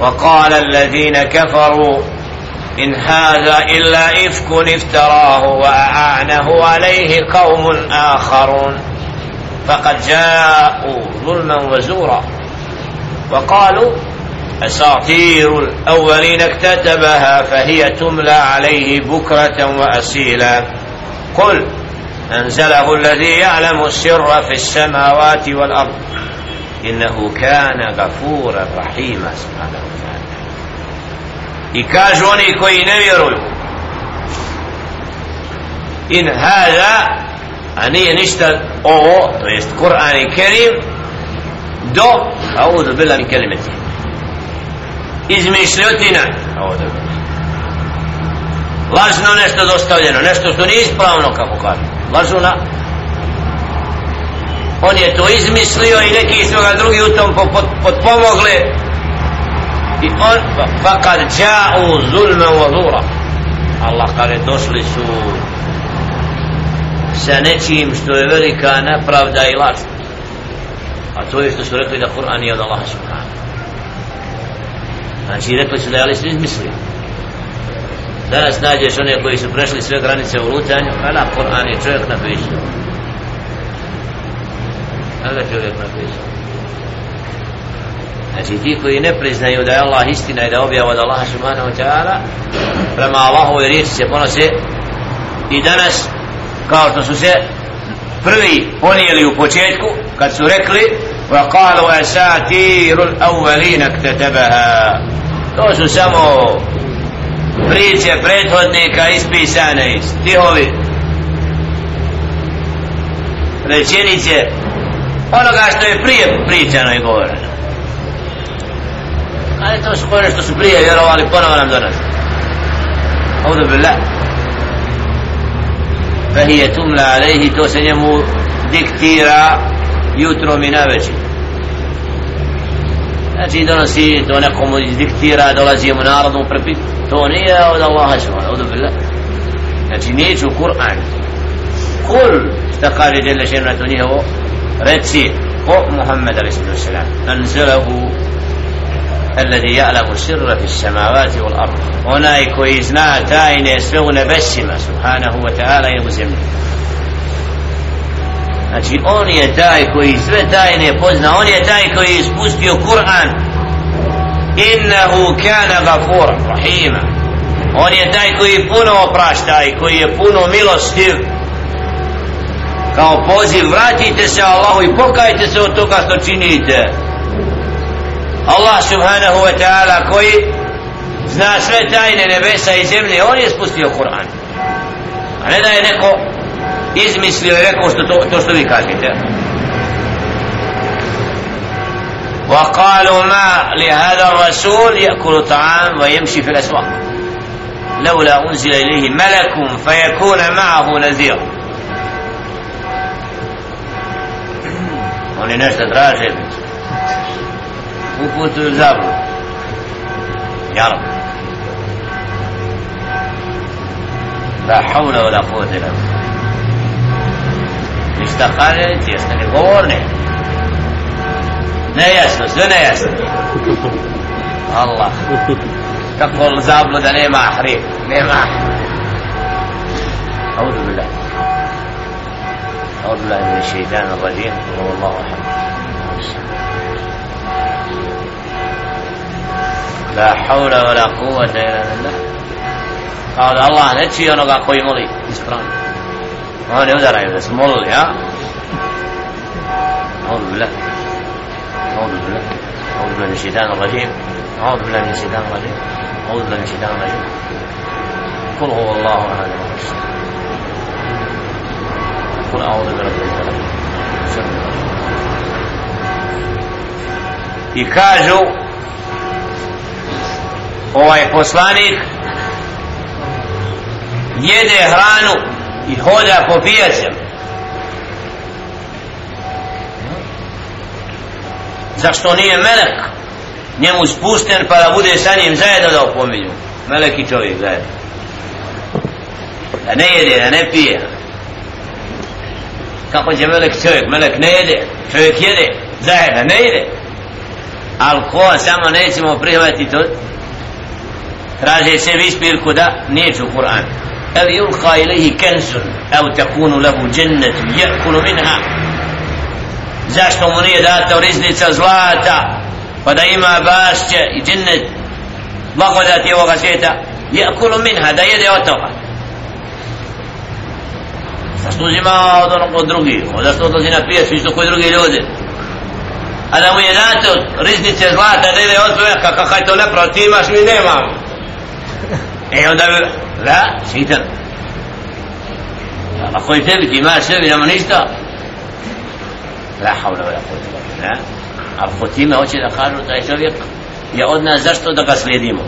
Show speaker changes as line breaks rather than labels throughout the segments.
وقال الذين كفروا إن هذا إلا إفك افتراه وأعانه عليه قوم آخرون. فقد جاءوا ظلما وزورا. وقالوا أساطير الأولين اكتتبها فهي تملى عليه بكرة وأسيلا. قل أنزله الذي يعلم السر في السماوات والأرض. إنه كان غفورا رحيما koji ne vjeruju كوي نميرو إن هذا أني نشتا أو تو يست قرآن الكريم دو أعوذ بالله من كلمتي إذ مشلوتنا أعوذ بالله dostavljeno نشتا što نشتا سنيس kako كفو قال na on je to izmislio i neki su ga drugi u tom potpomogli. I on fakad dža'u zulma wa zura Allah kaže došli su sa nečim što je velika nepravda i laž. A to je što su rekli da Kur'an je od Allaha subhanahu. Znači rekli su da je Ali su izmislio. Danas nađeš one koji su prešli sve granice u lutanju kada Kur'an je čovjek napisao? kada čovjek napisao znači ti koji ne priznaju da je Allah istina i da objava od Allaha subhanahu wa ta'ala prema Allahove riječi se ponose i danas kao što su se prvi ponijeli u početku kad su rekli وقالوا أساتير الأولين اكتتبها to su samo priče prethodnika ispisane stihovi rečenice onoga što je prije pričano i govoreno. Ali to su koje što su prije vjerovali ponovo nam danas. Audu billah. Fahije tumla alejhi to se njemu diktira jutro mi na večer znači donosi to nekomu diktira dolazi mu narodu prepit to nije od Allaha subhanahu audu billah. Znači neću Kur'an. Kul šta kaže djela na to njihovo reci o Muhammed a.s. anzalahu الذي يعلم السر في السماوات والأرض هنا يكوي زنا تاين يسبغ نبسم سبحانه وتعالى يبزم Znači on je taj koji sve tajne pozna On je taj koji je ispustio Kur'an Innehu kana gafura Rahima On je taj koji puno oprašta I koji je puno milostiv Kao poziv Vratite se Allahu i pokajte se od toga što činite Allah subhanahu wa ta'ala koji zna sve tajne nebesa i zemlje on je spustio Kur'an a ne da je neko izmislio i rekao što to, to što vi kažete وقالوا ما لهذا الرسول يأكل طعام ويمشي في الأسواق لولا أنزل إليه ملك فيكون معه نذير oni nešto traže. Uputuju zabud jel da haula ola kodila ništa kaže ti jeste ne govorni. Nejasno sve nejasno. Allah. Kako zabluda nema hrib nema. أعوذ billah. أعوذ بالله من الشيطان الرجيم. والله أحد haula wa la quwwata illa billah. Kao da Allah ne čuje onoga koji moli ispravno. Oni ne udaraju da su molili, ja? أعوذ بالله. أعوذ بالله. أعوذ بالله من الشيطان الرجيم. أعوذ بالله من الشيطان الرجيم. أعوذ بالله من الشيطان الرجيم. قل هو الله أحد. قل أعوذ برب الفلق i kažu ovaj poslanik jede hranu i hoda po pijacama zašto nije melek njemu spusten pa da bude sa njim zajedno da opominju melek i čovjek zajedno da ne jede, da ne pije kako će melek čovjek melek ne jede, čovjek jede zajedno, ne jede ali ko samo nećemo prihvatiti to traže se vispirku da neću Kur'an أو يلقى إليه كنز أو تكون له جنة يأكل منها zašto mu nije data riznica zlata pa da ima bašće i džennet blagodati ovoga svijeta yakulu minha da jede od toga zašto uzima od onog od drugih. Zašto odlazi na pijesu isto koji drugi ljudi. A da mu je dato riznice zlata da ide od toga kakav to lepro, ti imaš mi nemam e onda bi Da, šitan ako je tebi ti imaš sebi nema ništa. La havla vela la quwwata A billah. Ako time hoće da kažu taj čovjek je od nas zašto da ga slijedimo?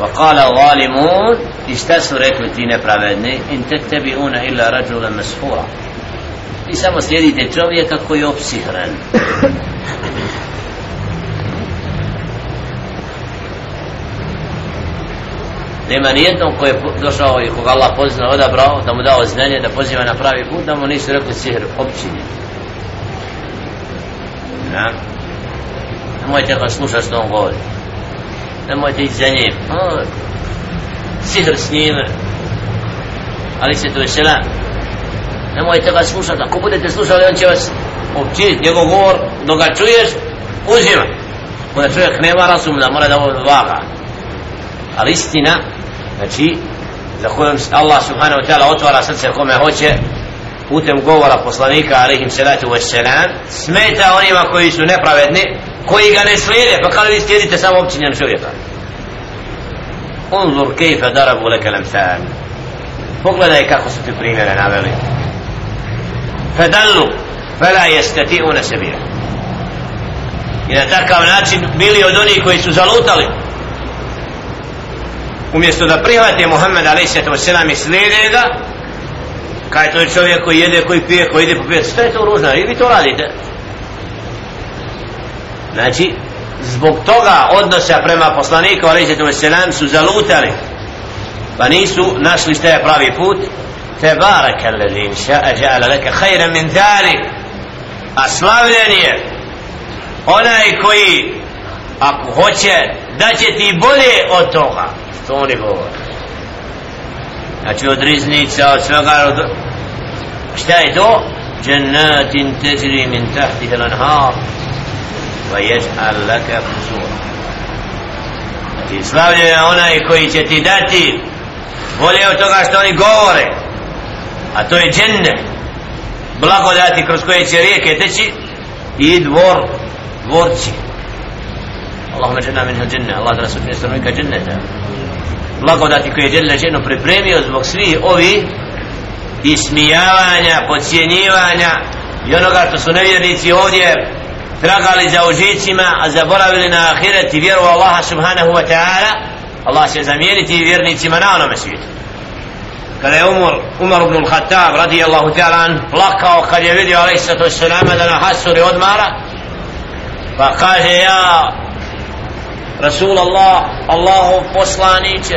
وقال الظالمون استسوا rekli ti nepravedni in tettabi'una illa rajulan masfura i samo slijedite čovjeka koji je opsihren nema nijednom koji je došao i koga Allah pozna odabrao da mu dao znanje da poziva na pravi put da mu nisu rekli sihr općinjen na nemojte ga slušati što on govori nemojte ići za njim. Sihr s njim ali se to je selam. Nemojte ga slušati ako budete slušali on će vas općiniti njegov govor. Dok ga čuješ uzima. Onda čovjek nema razumna mora da ovo vaga. Ali istina znači za kojom Allah subhanahu wa ta'ala otvara srce kome hoće putem govora poslanika alaihim salatu wa salam smeta onima koji su nepravedni koji ga ne slijede pa kada vi slijedite samo općinjen čovjeka. Unzur kejfe darabu leke lamthal pogledaj kako su ti primjere naveli. Fedallu fela jestati'una sabira i na takav način bili od onih koji su zalutali. Umjesto da prihvate Muhammed a.s. i slijede ga kaj to je čovjek koji jede, koji pije, koji ide po pijet sve je to ružno, i vi to radite znači zbog toga odnosa prema poslaniku alejhi selam su zalutali. Pa nisu našli šta je pravi put. Tebarak alladhi sha'a ja'ala laka khayran min thalik a slavljen je onaj koji ako hoće da će ti bolje od toga. Što oni govore. Znači od riznica od svega od... šta je to? جنات min من تحتها الانهار va jeđal laka znači slavljen je onaj koji će ti dati bolje od toga što oni govore a to je dženne blagodati kroz koje će rijeke teći i dvor dvorci. Allahumma janna minha dženne Allah da nas učinje stanovnika dženneta. Blagodati koje je dželle dženo pripremio zbog svih ovi ismijavanja, podcjenjivanja i onoga što su nevjernici ovdje tragali za užicima a zaboravili na ahiret i vjeru Allaha subhanahu wa ta'ala Allah će zamijeniti vjernicima na onome svijetu. Kada je Umar, Umar ibn al-Khattab radijallahu ta'ala plakao kad je vidio alaihissalatu wassalama da na hasuri odmara pa kaže ja Rasul Allah Allahov poslaniće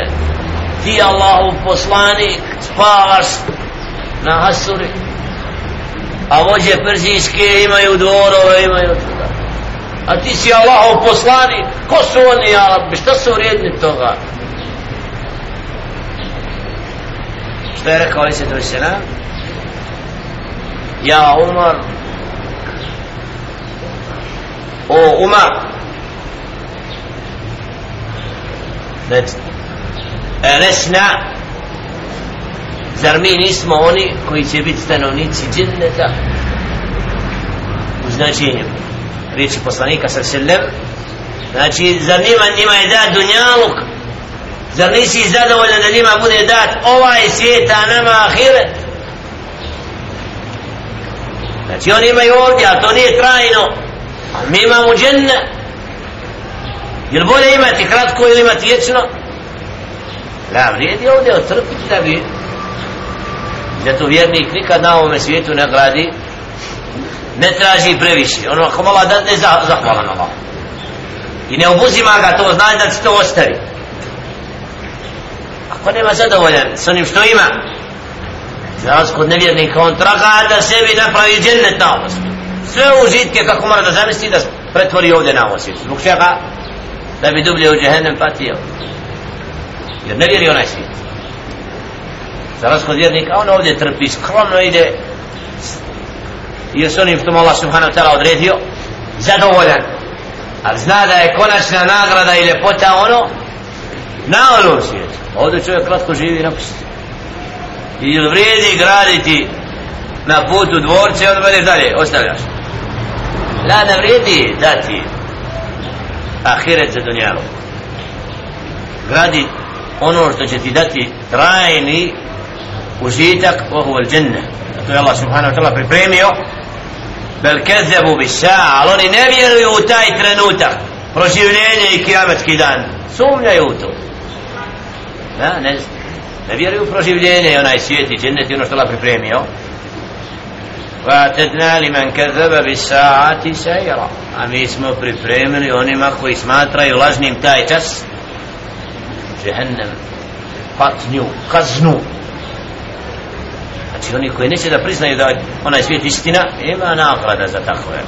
ti Allahov poslanik spavaš na hasuri a vođe perzijske imaju dvorove imaju tuda a ti si Allahov poslanik. Ko su oni Arabi šta su vrijedni toga? Šta je rekao Ali se to se na ja Umar. O Umar. Znači Elesna Zar mi nismo oni koji će biti stanovnici džinneta u značenju riječi poslanika sa sellem znači zar njima, njima je dat dunjaluk? Zar nisi zadovoljan da njima bude dat ovaj svijet a nama ahiret? Znači oni imaju ovdje a to nije trajno. A mi imamo dženne. Jel bolje imati kratko ili imati vječno? Da vrijedi ovdje otrpiti da bi zato vjernik nikad na ovome svijetu ne gradi ne traži previše. Ono ako mala da ne zahvalan Allah. I ne obuzima ga to znaj da će to ostavi. Ako nema zadovoljan s onim što ima za kod nevjernika on traga da sebi napravi džennet na ovo sve užitke kako mora da zamisli da pretvori ovdje na ovo svijet zbog čega? Da bi dublje u džehennem patio. Jer ne vjeri onaj svijet. Za razhod vjernika on ovdje trpi skromno ide je s onim što mu Allah subhanahu ta'ala odredio zadovoljan. Ali zna da je konačna nagrada i ljepota ono na onom svijetu. Ovdje čovjek kratko živi i napusti i vrijedi graditi na putu dvorce i onda dalje, ostavljaš. La ne vrijedi dati ahiret za dunjalu. Gradi ono što će ti dati trajni užitak ohu al dženne to je Allah subhanahu wa ta'ala pripremio bel kezebu bi sa ali oni ne vjeruju u taj trenutak proživljenje i kiametski dan sumnjaju u to da, ne, ne vjeruju u proživljenje i onaj svijet i džennet i ono što Allah pripremio وَاَتَدْنَا لِمَنْ كَذَبَ بِسَاعَةِ سَيْرًا A mi smo pripremili onima koji smatraju lažnim taj čas Jehennem Patnju, kaznu Znači oni koji neće da priznaju da onaj svijet istina Ima nagrada za takve.